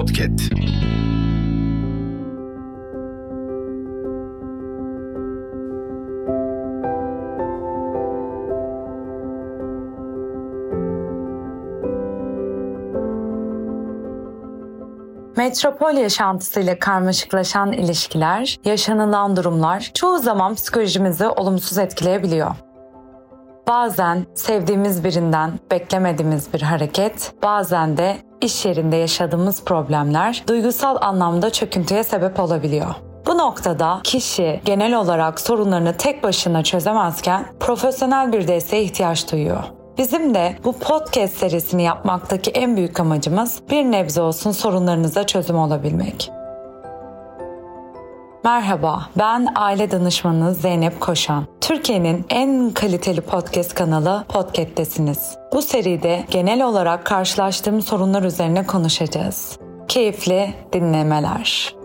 Podcast. Metropol yaşantısıyla karmaşıklaşan ilişkiler, yaşanılan durumlar çoğu zaman psikolojimizi olumsuz etkileyebiliyor. Bazen sevdiğimiz birinden beklemediğimiz bir hareket, bazen de iş yerinde yaşadığımız problemler duygusal anlamda çöküntüye sebep olabiliyor. Bu noktada kişi genel olarak sorunlarını tek başına çözemezken profesyonel bir desteğe ihtiyaç duyuyor. Bizim de bu podcast serisini yapmaktaki en büyük amacımız bir nebze olsun sorunlarınıza çözüm olabilmek. Merhaba, ben aile danışmanınız Zeynep Koşan. Türkiye'nin en kaliteli podcast kanalı Podcast'tesiniz. Bu seride genel olarak karşılaştığım sorunlar üzerine konuşacağız. Keyifli dinlemeler.